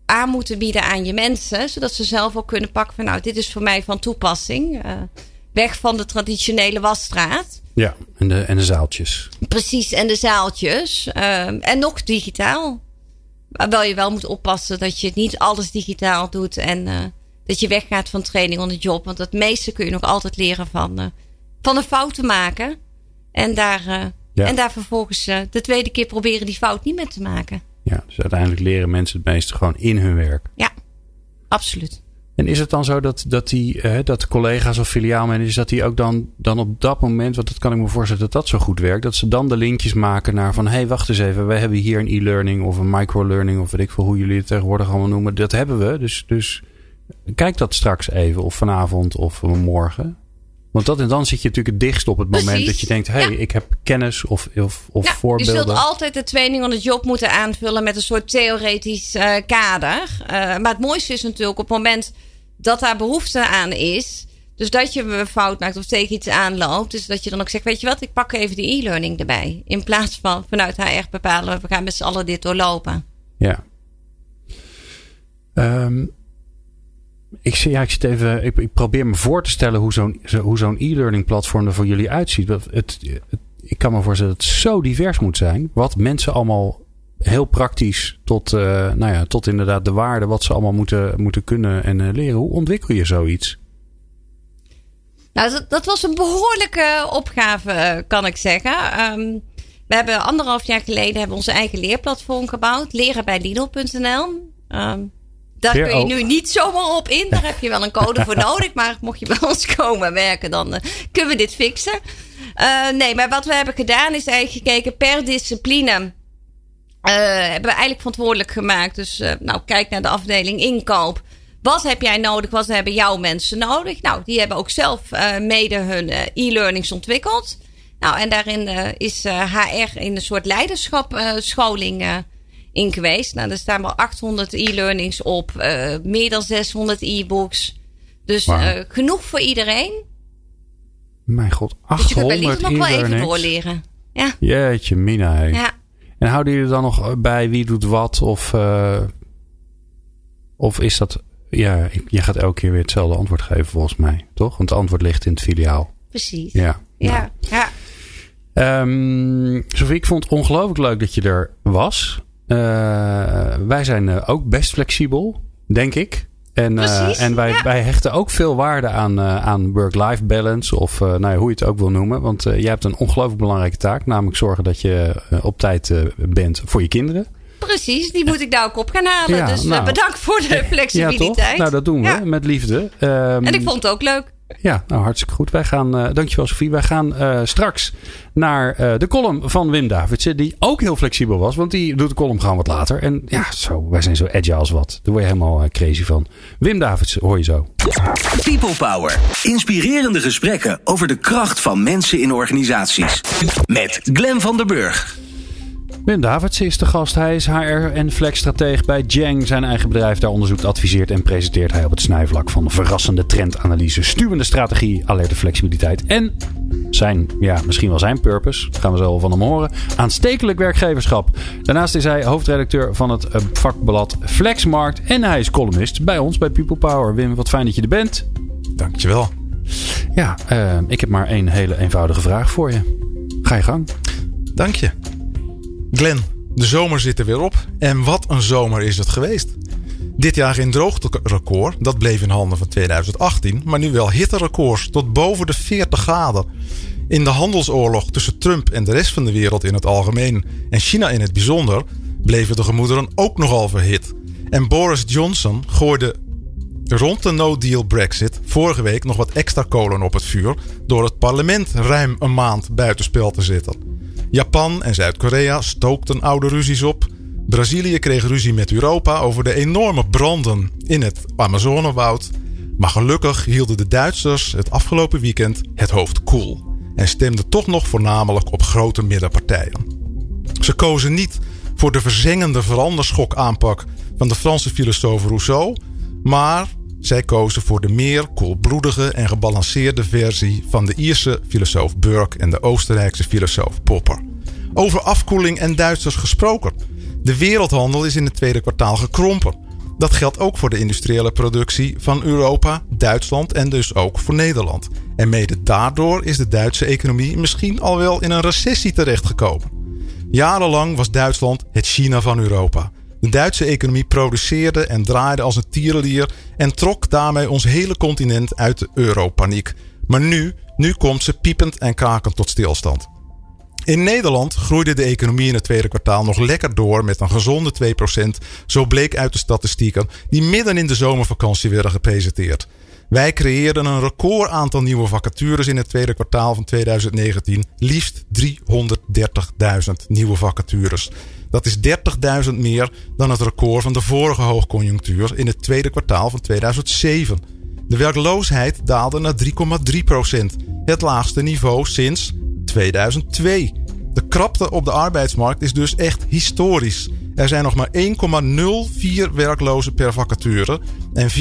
aan moeten bieden aan je mensen, zodat ze zelf ook kunnen pakken van nou, dit is voor mij van toepassing. weg van de traditionele wasstraat. Ja, en de, en de zaaltjes. Precies, en de zaaltjes. en nog digitaal. Wel je wel moet oppassen dat je niet alles digitaal doet. En uh, dat je weggaat van training on the job. Want het meeste kun je nog altijd leren van, uh, van een fout te maken. En daar, uh, ja. en daar vervolgens de tweede keer proberen die fout niet meer te maken. Ja, dus uiteindelijk leren mensen het meeste gewoon in hun werk. Ja, absoluut. En is het dan zo dat, dat, die, uh, dat de collega's of filiaalmanagers, dat die ook dan, dan op dat moment, want dat kan ik me voorstellen dat dat zo goed werkt, dat ze dan de linkjes maken naar van hé, hey, wacht eens even, wij hebben hier een e-learning of een micro-learning of weet ik veel hoe jullie het tegenwoordig allemaal noemen. Dat hebben we. Dus, dus kijk dat straks even of vanavond of morgen. Want dat en dan zit je natuurlijk het dichtst op het moment Precies. dat je denkt: hé, hey, Ja. ik heb kennis of, of, of Ja, voorbeelden. Je zult altijd de training on the job moeten aanvullen met een soort theoretisch eh, kader. Eh, maar het mooiste is natuurlijk op het moment dat daar behoefte aan is. Dus dat je een fout maakt of tegen iets aanloopt. Dus dat je dan ook zegt, weet je wat, ik pak even de e-learning erbij. In plaats van vanuit HR bepalen, we gaan met z'n allen dit doorlopen. Ja. Ehm, ik, ja, ik, zit even, ik, ik probeer me voor te stellen hoe zo'n zo- e-learning platform er voor jullie uitziet. Het, het, ik kan me voorstellen dat het zo divers moet zijn. Wat mensen allemaal heel praktisch tot, eh, nou ja, tot inderdaad de waarde. Wat ze allemaal moeten, moeten kunnen en eh, leren. Hoe ontwikkel je zoiets? Nou, dat, dat was een behoorlijke opgave, eh, kan ik zeggen. Ehm, we hebben anderhalf jaar geleden hebben onze eigen leerplatform gebouwd. Leren bij Lidl.nl. daar kun je nu niet zomaar op in. Daar heb je wel een code voor nodig. Maar mocht je bij ons komen werken, dan eh, kunnen we dit fixen. Eh, nee, maar wat we hebben gedaan is eigenlijk gekeken per discipline. eh, hebben we eigenlijk verantwoordelijk gemaakt. Dus nou, kijk naar de afdeling inkoop. Wat heb jij nodig? Wat hebben jouw mensen nodig? Nou, die hebben ook zelf mede hun e-learnings ontwikkeld. Nou, en daarin is HR in een soort leiderschap scholing eh, in geweest. Nou, er staan wel 800 e-learnings op, eh, meer dan 600 e-books. Dus eh, genoeg voor iedereen. Mijn god, Dus je kunt bij 800 Lidl nog wel even e-learnings. doorleren. Ja, Jeetje, mina. ja. En houden jullie dan nog bij wie doet wat? Of, eh, of is dat... Ja, je gaat elke keer weer hetzelfde antwoord geven volgens mij. Toch? Want het antwoord ligt in het filiaal. precies. Ja. Ja, ja. Ehm Sophie, ik vond het ongelooflijk leuk dat je er was. Eh, wij zijn eh, ook best flexibel, denk ik. En, eh, en wij, ja. wij hechten ook veel waarde aan, aan work-life balance. Of nou ja, hoe je het ook wil noemen. Want jij hebt een ongelooflijk belangrijke taak. Namelijk zorgen dat je op tijd bent voor je kinderen. Precies, die moet ik daar ook op gaan halen. Ja, dus nou. bedankt voor de Ja, flexibiliteit. toch? Nou, dat doen we Ja. met liefde. Ehm, En ik vond het ook leuk. Ja, nou hartstikke goed. Wij gaan, eh, dankjewel Sophie. Wij gaan eh, straks naar eh, de column van Wim Davidsen. Die ook heel flexibel was. Want die doet de column gewoon wat later. En ja, zo, wij zijn zo agile als wat. Daar word je helemaal crazy van. Wim Davidsen, hoor je zo. People Power. Inspirerende gesprekken over de kracht van mensen in organisaties. Met Glen van der Burg. Wim Davidsen is de gast. Hij is HR en flexstrateeg bij Jang. Zijn eigen bedrijf daar onderzoekt, adviseert en presenteert hij op het snijvlak van verrassende trendanalyse, stuwende strategie, alerte flexibiliteit en zijn, ja, misschien wel zijn purpose, dat gaan we zo van hem horen, aanstekelijk werkgeverschap. Daarnaast is hij hoofdredacteur van het eh, vakblad Flexmarkt en hij is columnist bij ons bij People Power. Wim, wat fijn dat je er bent. Dankjewel. Ja, eh, ik heb maar één hele eenvoudige vraag voor je. Ga je gang. Dank je. Glenn, de zomer zit er weer op. En wat een zomer is het geweest. Dit jaar geen droogterecord, dat bleef in handen van 2018. Maar nu wel hitterecords tot boven de 40 graden. In de handelsoorlog tussen Trump en de rest van de wereld in het algemeen en China in het bijzonder bleven de gemoederen ook nogal verhit. En Boris Johnson gooide rond de no-deal Brexit vorige week nog wat extra kolen op het vuur door het parlement ruim een maand buitenspel te zetten. Japan en Zuid-Korea stookten oude ruzies op. Brazilië kreeg ruzie met Europa over de enorme branden in het Amazonewoud. Maar gelukkig hielden de Duitsers het afgelopen weekend het hoofd koel en stemden toch nog voornamelijk op grote middenpartijen. Ze kozen niet voor de verzengende veranderschok aanpak van de Franse filosoof Rousseau. Maar zij kozen voor de meer koelbloedige en gebalanceerde versie van de Ierse filosoof Burke en de Oostenrijkse filosoof Popper. Over afkoeling en Duitsers gesproken. De wereldhandel is in het tweede kwartaal gekrompen. Dat geldt ook voor de industriële productie van Europa, Duitsland en dus ook voor Nederland. En mede daardoor is de Duitse economie misschien al wel in een recessie terechtgekomen. Jarenlang was Duitsland het China van Europa. De Duitse economie produceerde en draaide als een tierenlier en trok daarmee ons hele continent uit de europaniek. Maar nu, nu komt ze piepend en krakend tot stilstand. In Nederland groeide de economie in het tweede kwartaal nog lekker door met een gezonde 2%, zo bleek uit de statistieken die midden in de zomervakantie werden gepresenteerd. Wij creëerden een record aantal nieuwe vacatures in het tweede kwartaal van 2019, liefst 330.000 nieuwe vacatures. Dat is 30.000 meer dan het record van de vorige hoogconjunctuur in het tweede kwartaal van 2007. De werkloosheid daalde naar 3,3%, het laagste niveau sinds 2002. De krapte op de arbeidsmarkt is dus echt historisch. Er zijn nog maar 1,04 werklozen per vacature en 24,9%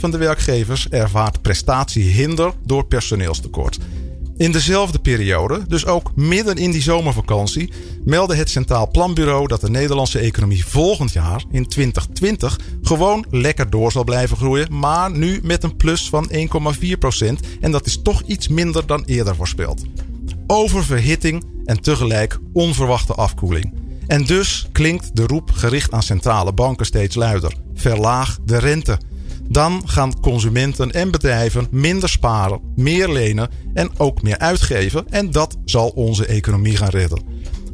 van de werkgevers ervaart prestatiehinder door personeelstekort. In dezelfde periode, dus ook midden in die zomervakantie, meldde het Centraal Planbureau dat de Nederlandse economie volgend jaar, in 2020, gewoon lekker door zal blijven groeien, maar nu met een plus van 1,4%. En dat is toch iets minder dan eerder voorspeld. Oververhitting en tegelijk onverwachte afkoeling. En dus klinkt de roep gericht aan centrale banken steeds luider: verlaag de rente. Dan gaan consumenten en bedrijven minder sparen, meer lenen en ook meer uitgeven. En dat zal onze economie gaan redden.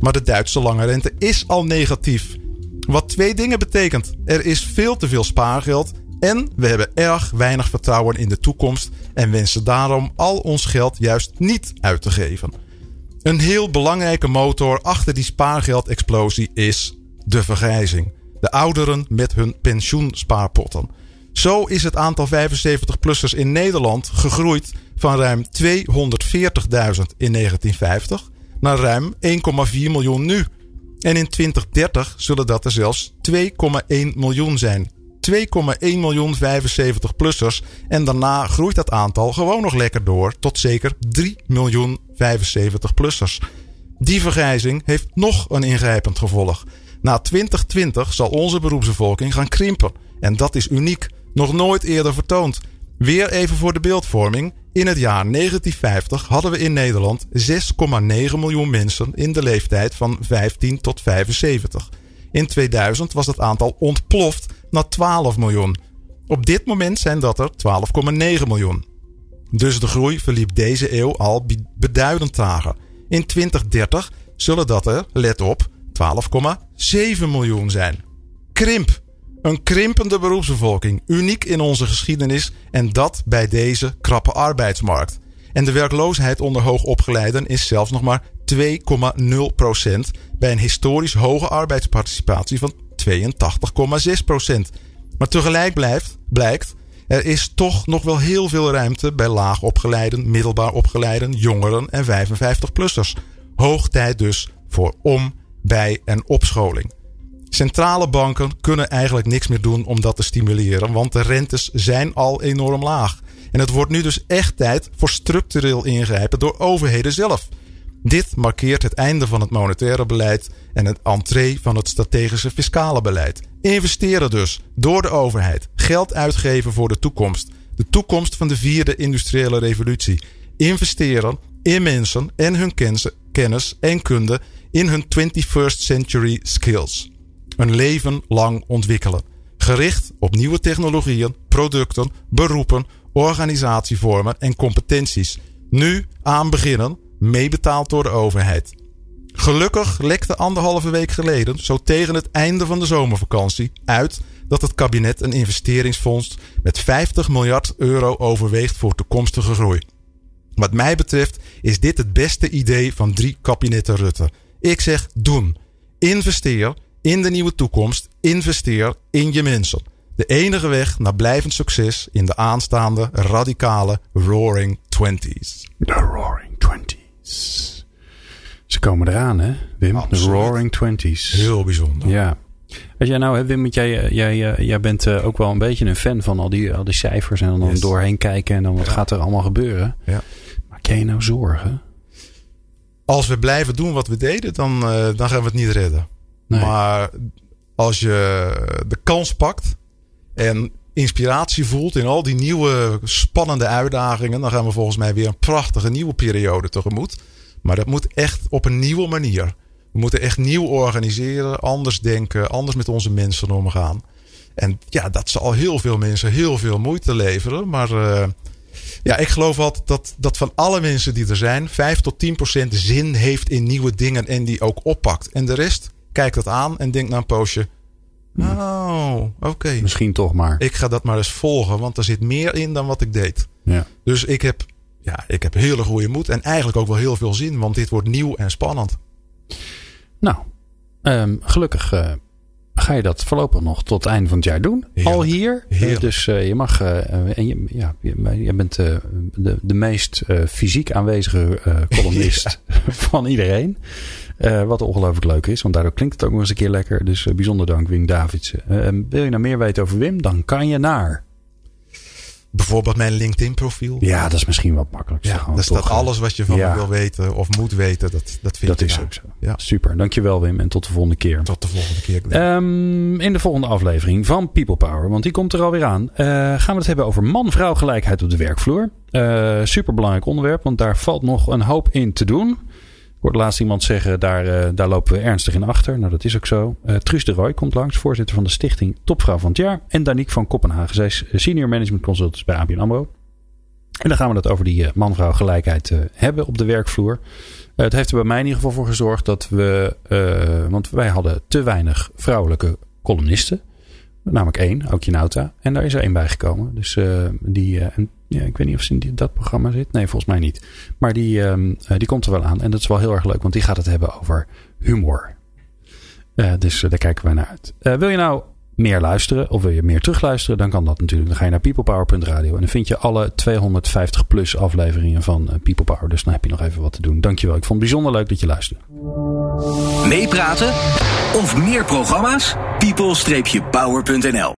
Maar de Duitse lange rente is al negatief. Wat twee dingen betekent: er is veel te veel spaargeld en we hebben erg weinig vertrouwen in de toekomst en wensen daarom al ons geld juist niet uit te geven. Een heel belangrijke motor achter die spaargeldexplosie is de vergrijzing. De ouderen met hun pensioenspaarpotten. Zo is het aantal 75-plussers in Nederland gegroeid van ruim 240.000 in 1950 naar ruim 1,4 miljoen nu. En in 2030 zullen dat er zelfs 2,1 miljoen zijn. 2,1 miljoen 75-plussers. En daarna groeit dat aantal gewoon nog lekker door tot zeker 3 miljoen 75-plussers. Die vergrijzing heeft nog een ingrijpend gevolg. Na 2020 zal onze beroepsbevolking gaan krimpen. En dat is uniek. Nog nooit eerder vertoond. Weer even voor de beeldvorming. In het jaar 1950 hadden we in Nederland 6,9 miljoen mensen in de leeftijd van 15 tot 75. In 2000 was het aantal ontploft naar 12 miljoen. Op dit moment zijn dat er 12,9 miljoen. Dus de groei verliep deze eeuw al beduidend trager. In 2030 zullen dat er, let op, 12,7 miljoen zijn. Krimp. Een krimpende beroepsbevolking, uniek in onze geschiedenis en dat bij deze krappe arbeidsmarkt. En de werkloosheid onder hoogopgeleiden is zelfs nog maar 2,0% bij een historisch hoge arbeidsparticipatie van 82,6%. Maar tegelijk blijft, blijkt, er is toch nog wel heel veel ruimte bij laag opgeleiden, middelbaar opgeleiden, jongeren en 55-plussers. Hoog tijd dus voor om, bij en opscholing. Centrale banken kunnen eigenlijk niks meer doen om dat te stimuleren, want de rentes zijn al enorm laag. En het wordt nu dus echt tijd voor structureel ingrijpen door overheden zelf. Dit markeert het einde van het monetaire beleid en het entree van het strategische fiscale beleid. Investeren dus door de overheid. Geld uitgeven voor de toekomst. De toekomst van de vierde industriële revolutie. Investeren in mensen en hun kennis en kunde in hun 21st century skills. Een leven lang ontwikkelen. Gericht op nieuwe technologieën, producten, beroepen, organisatievormen en competenties. Nu aan beginnen, meebetaald door de overheid. Gelukkig lekte anderhalve week geleden, zo tegen het einde van de zomervakantie, uit dat het kabinet een investeringsfonds met 50 miljard euro overweegt voor toekomstige groei. Wat mij betreft is dit het beste idee van drie kabinetten Rutte. Ik zeg doen. Investeer in de nieuwe toekomst. Investeer in je mensen. De enige weg naar blijvend succes in de aanstaande radicale Roaring Twenties. The Roaring Twenties. Komen eraan, hè, Wim? Absoluut. De Roaring Twenties. Heel bijzonder. Ja. Als jij nou, hè, Wim, jij, jij, eh, jij bent eh, ook wel een beetje een fan van al die, al die cijfers en dan Yes. doorheen kijken en dan wat Ja. gaat er allemaal gebeuren. Ja. Maak jij je nou zorgen? Als we blijven doen wat we deden, dan, eh, dan gaan we het niet redden. Nee. Maar als je de kans pakt en inspiratie voelt in al die nieuwe spannende uitdagingen, dan gaan we volgens mij weer een prachtige nieuwe periode tegemoet. Maar dat moet echt op een nieuwe manier. We moeten echt nieuw organiseren, anders denken, anders met onze mensen omgaan. En ja, dat zal heel veel mensen heel veel moeite leveren. Maar eh, ja, ik geloof altijd dat, dat van alle mensen die er zijn, 5 tot 10 procent zin heeft in nieuwe dingen en die ook oppakt. En de rest kijkt dat aan en denkt na een poosje: Oh, oké. Misschien toch maar. Ik ga dat maar eens volgen, want er zit meer in dan wat ik deed. Ja. Dus ik heb, ja, ik heb hele goede moed en eigenlijk ook wel heel veel zin, want dit wordt nieuw en spannend. Nou, ehm, gelukkig eh, ga je dat voorlopig nog tot het einde van het jaar doen. Heerlijk. Al hier. Heerlijk. Eh, dus eh, je mag. en je, ja, je, je bent de, de meest fysiek aanwezige columnist van iedereen. Wat ongelooflijk leuk is, want daardoor klinkt het ook nog eens een keer lekker. Dus bijzonder dank, Wim Davidsen. Eh, wil je nou meer weten over Wim? Dan kan je naar. Bijvoorbeeld mijn LinkedIn-profiel. Ja, dat is misschien wat makkelijker. Ja, daar staat alles wat je van Ja. me wil weten of moet weten. Dat, dat vind Dat je is daar. ook zo. Ja. Super. Dankjewel, Wim. En tot de volgende keer. Tot de volgende keer. Ehm, in de volgende aflevering van People Power, want die komt er alweer aan, eh, gaan we het hebben over man-vrouw gelijkheid op de werkvloer. Eh superbelangrijk onderwerp, want daar valt nog een hoop in te doen. Hoorde laatst iemand zeggen, daar, eh, daar lopen we ernstig in achter. Nou, dat is ook zo. Eh Truus de Roy komt langs, voorzitter van de stichting Topvrouw van het Jaar. En Danique van Kopenhagen, zij is senior management consultant bij ABN AMRO. En dan gaan we het over die eh, man-vrouw gelijkheid eh, hebben op de werkvloer. Eh, het heeft er bij mij in ieder geval voor gezorgd dat we, eh, want wij hadden te weinig vrouwelijke columnisten. Namelijk één, Aukje Nauta. En daar is er één bijgekomen. Dus eh, die, eh, ja, ik weet niet of ze in dat programma zit. Nee, volgens mij niet. Maar die, ehm, eh, die komt er wel aan. En dat is wel heel erg leuk, want die gaat het hebben over humor. Eh, dus eh, daar kijken wij naar uit. Wil je nou meer luisteren of wil je meer terugluisteren, dan kan dat natuurlijk. Dan ga je naar peoplepower.radio en dan vind je alle 250 plus afleveringen van eh, People Power. Dus dan heb je nog even wat te doen. Dankjewel. Ik vond het bijzonder leuk dat je luisterde. Meepraten of meer programma's? people-power.nl